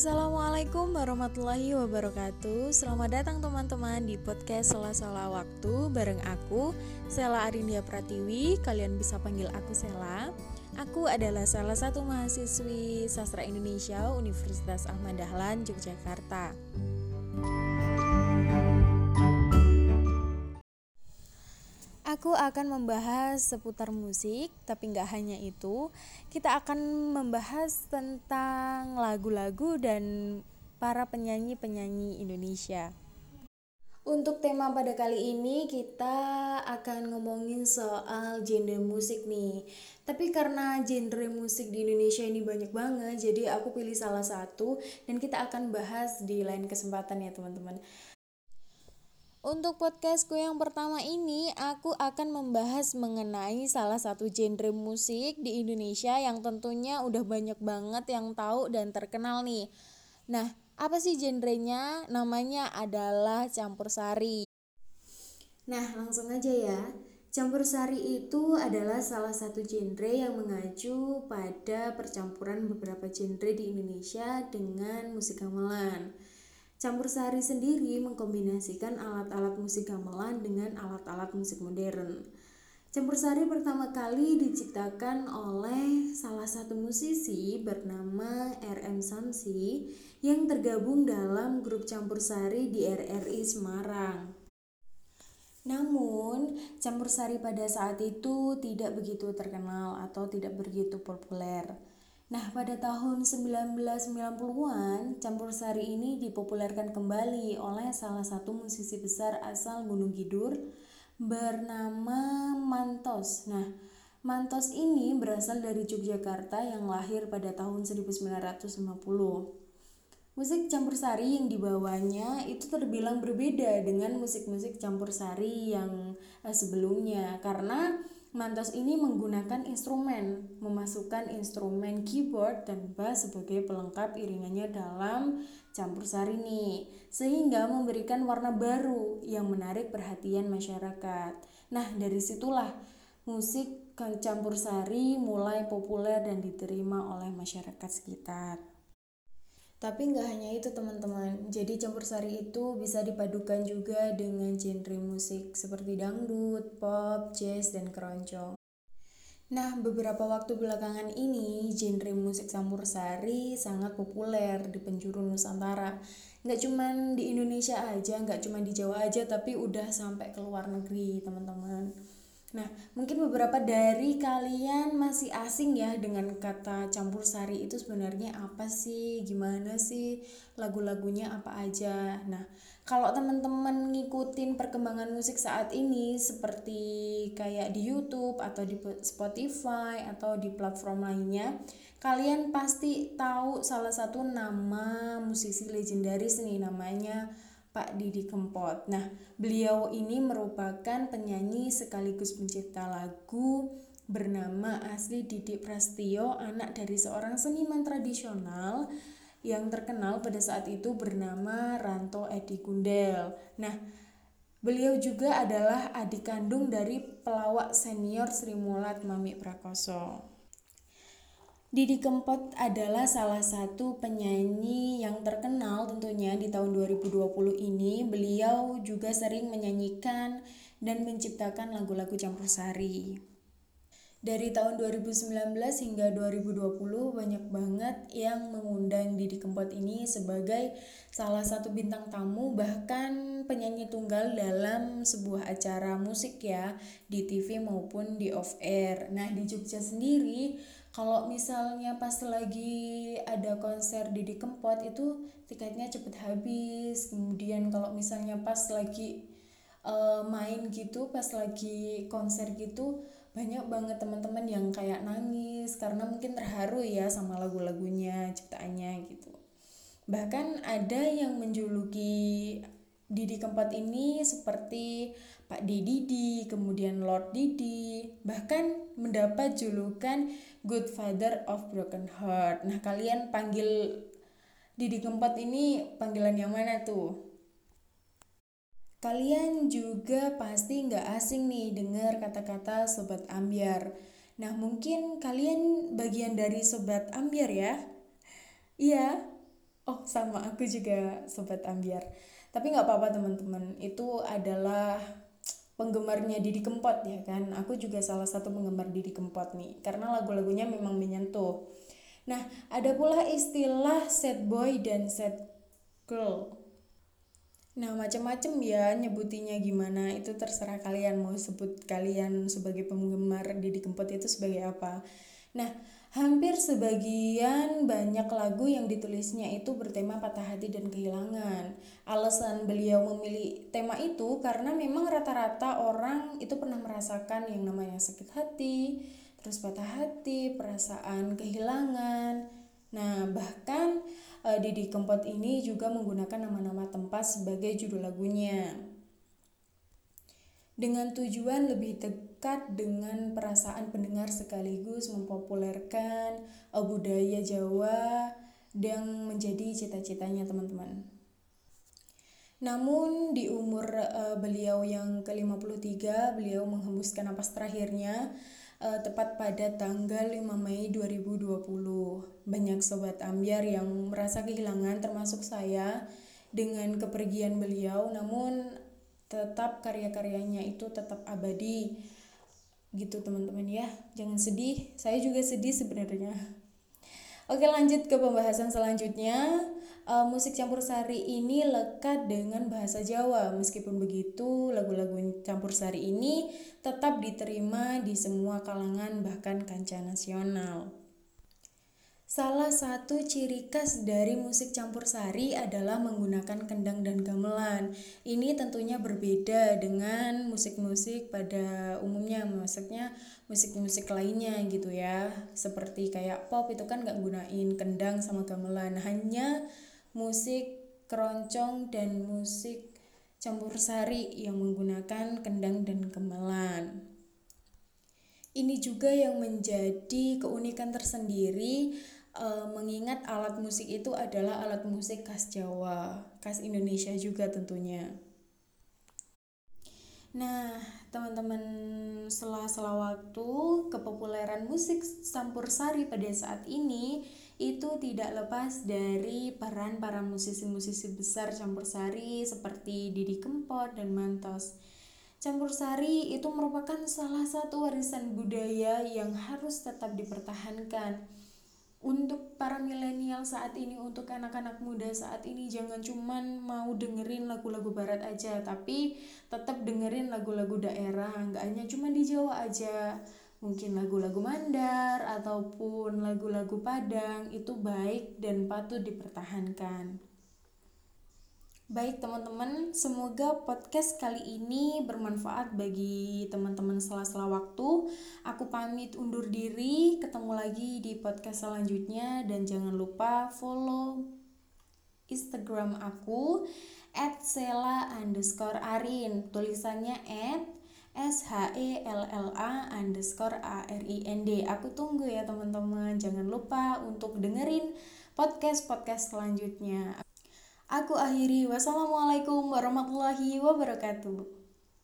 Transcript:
Assalamualaikum warahmatullahi wabarakatuh. Selamat datang teman-teman di podcast Sela-Sela Waktu Bareng aku, Sela Arindia Pratiwi. Kalian bisa panggil aku Sela. Aku adalah salah satu mahasiswi Sastra Indonesia Universitas Ahmad Dahlan, Yogyakarta Aku akan membahas seputar musik, tapi nggak hanya itu. Kita akan membahas tentang lagu-lagu dan para penyanyi-penyanyi Indonesia. Untuk tema pada kali ini kita akan ngomongin soal genre musik nih. Tapi karena genre musik di Indonesia ini banyak banget, jadi aku pilih salah satu dan kita akan bahas di lain kesempatan ya teman-teman. Untuk podcastku yang pertama ini, aku akan membahas mengenai salah satu genre musik di Indonesia yang tentunya udah banyak banget yang tahu dan terkenal nih. Nah, apa sih genrenya? Namanya adalah campur sari. Nah, langsung aja ya. Campur sari itu adalah salah satu genre yang mengacu pada percampuran beberapa genre di Indonesia dengan musik gamelan. Campur sari sendiri mengkombinasikan alat-alat musik gamelan dengan alat-alat musik modern. Campur sari pertama kali diciptakan oleh salah satu musisi bernama RM Samsi yang tergabung dalam grup campur sari di RRI Semarang. Namun, campur sari pada saat itu tidak begitu terkenal atau tidak begitu populer. Nah, pada tahun 1990-an, campur sari ini dipopulerkan kembali oleh salah satu musisi besar asal Gunung Kidul bernama Mantos. Nah, Mantos ini berasal dari Yogyakarta yang lahir pada tahun 1950. Musik campur sari yang dibawanya itu terbilang berbeda dengan musik-musik campur sari yang eh, sebelumnya karena Mantos ini menggunakan instrumen, memasukkan instrumen keyboard dan bass sebagai pelengkap iringannya dalam campur sari ini, sehingga memberikan warna baru yang menarik perhatian masyarakat. Nah, dari situlah musik campur sari mulai populer dan diterima oleh masyarakat sekitar. Tapi nggak hanya itu teman-teman, jadi campur sari itu bisa dipadukan juga dengan genre musik seperti dangdut, pop, jazz, dan keroncong. Nah, beberapa waktu belakangan ini, genre musik campur sari sangat populer di penjuru Nusantara. Nggak cuma di Indonesia aja, nggak cuma di Jawa aja, tapi udah sampai ke luar negeri, teman-teman. Nah, mungkin beberapa dari kalian masih asing ya dengan kata campur sari itu sebenarnya apa sih? Gimana sih lagu-lagunya apa aja? Nah, kalau teman-teman ngikutin perkembangan musik saat ini seperti kayak di YouTube atau di Spotify atau di platform lainnya, kalian pasti tahu salah satu nama musisi legendaris nih namanya Pak Didi Kempot. Nah, beliau ini merupakan penyanyi sekaligus pencipta lagu bernama asli Didi Prastio, anak dari seorang seniman tradisional yang terkenal pada saat itu bernama Ranto Edi Gundel. Nah, beliau juga adalah adik kandung dari pelawak senior Sri Mulat Mami Prakoso. Didi Kempot adalah salah satu penyanyi yang terkenal tentunya di tahun 2020 ini. Beliau juga sering menyanyikan dan menciptakan lagu-lagu campur sari. Dari tahun 2019 hingga 2020 banyak banget yang mengundang Didi Kempot ini sebagai salah satu bintang tamu bahkan penyanyi tunggal dalam sebuah acara musik ya di TV maupun di off air. Nah, di Jogja sendiri kalau misalnya pas lagi ada konser Didi Kempot itu tiketnya cepet habis. Kemudian kalau misalnya pas lagi uh, main gitu pas lagi konser gitu banyak banget teman-teman yang kayak nangis. Karena mungkin terharu ya sama lagu-lagunya ciptaannya gitu. Bahkan ada yang menjuluki Didi Kempot ini seperti Pak Didi, kemudian Lord Didi, bahkan mendapat julukan Good Father of Broken Heart. Nah, kalian panggil Didi Kempot ini panggilan yang mana tuh? Kalian juga pasti nggak asing nih dengar kata-kata sobat ambiar. Nah, mungkin kalian bagian dari sobat ambiar ya? Iya, oh sama aku juga sobat ambiar tapi nggak apa-apa teman-teman. Itu adalah penggemarnya Didi Kempot ya kan? Aku juga salah satu penggemar Didi Kempot nih karena lagu-lagunya memang menyentuh. Nah ada pula istilah sad boy dan sad girl. Nah, macam-macam ya nyebutinya gimana itu terserah kalian mau sebut kalian sebagai penggemar Didi Kempot itu sebagai apa. Nah, hampir sebagian banyak lagu yang ditulisnya itu bertema patah hati dan kehilangan. Alasan beliau memilih tema itu karena memang rata-rata orang itu pernah merasakan yang namanya sakit hati, terus patah hati, perasaan kehilangan. Nah, bahkan uh, Didi Kempot ini juga menggunakan nama-nama tempat sebagai judul lagunya. Dengan tujuan lebih dekat dengan perasaan pendengar sekaligus mempopulerkan uh, budaya Jawa yang menjadi cita-citanya teman-teman. Namun di umur uh, beliau yang ke-53, beliau menghembuskan napas terakhirnya uh, tepat pada tanggal 5 Mei 2020. Banyak sobat ambiar yang merasa kehilangan termasuk saya dengan kepergian beliau namun tetap karya-karyanya itu tetap abadi gitu teman-teman ya jangan sedih saya juga sedih sebenarnya oke lanjut ke pembahasan selanjutnya uh, musik campur sari ini lekat dengan bahasa Jawa. Meskipun begitu, lagu-lagu campur sari ini tetap diterima di semua kalangan bahkan kancah nasional. Salah satu ciri khas dari musik campur sari adalah menggunakan kendang dan gamelan. Ini tentunya berbeda dengan musik-musik pada umumnya, maksudnya musik-musik lainnya gitu ya. Seperti kayak pop itu kan nggak gunain kendang sama gamelan, hanya musik keroncong dan musik campur sari yang menggunakan kendang dan gamelan. Ini juga yang menjadi keunikan tersendiri e, mengingat alat musik itu adalah alat musik khas Jawa, khas Indonesia juga tentunya. Nah, teman-teman setelah-setelah waktu kepopuleran musik campur sari pada saat ini itu tidak lepas dari peran para musisi-musisi besar campur sari seperti Didi Kempot dan Mantos. Campur sari itu merupakan salah satu warisan budaya yang harus tetap dipertahankan. Untuk para milenial saat ini, untuk anak-anak muda saat ini jangan cuman mau dengerin lagu-lagu barat aja, tapi tetap dengerin lagu-lagu daerah, nggak hanya cuma di Jawa aja mungkin lagu-lagu Mandar ataupun lagu-lagu Padang itu baik dan patut dipertahankan. Baik teman-teman, semoga podcast kali ini bermanfaat bagi teman-teman sela-sela waktu. Aku pamit undur diri, ketemu lagi di podcast selanjutnya dan jangan lupa follow Instagram aku at tulisannya at S H E L L A underscore A R I N D. Aku tunggu ya teman-teman. Jangan lupa untuk dengerin podcast-podcast selanjutnya. Aku akhiri. Wassalamualaikum warahmatullahi wabarakatuh.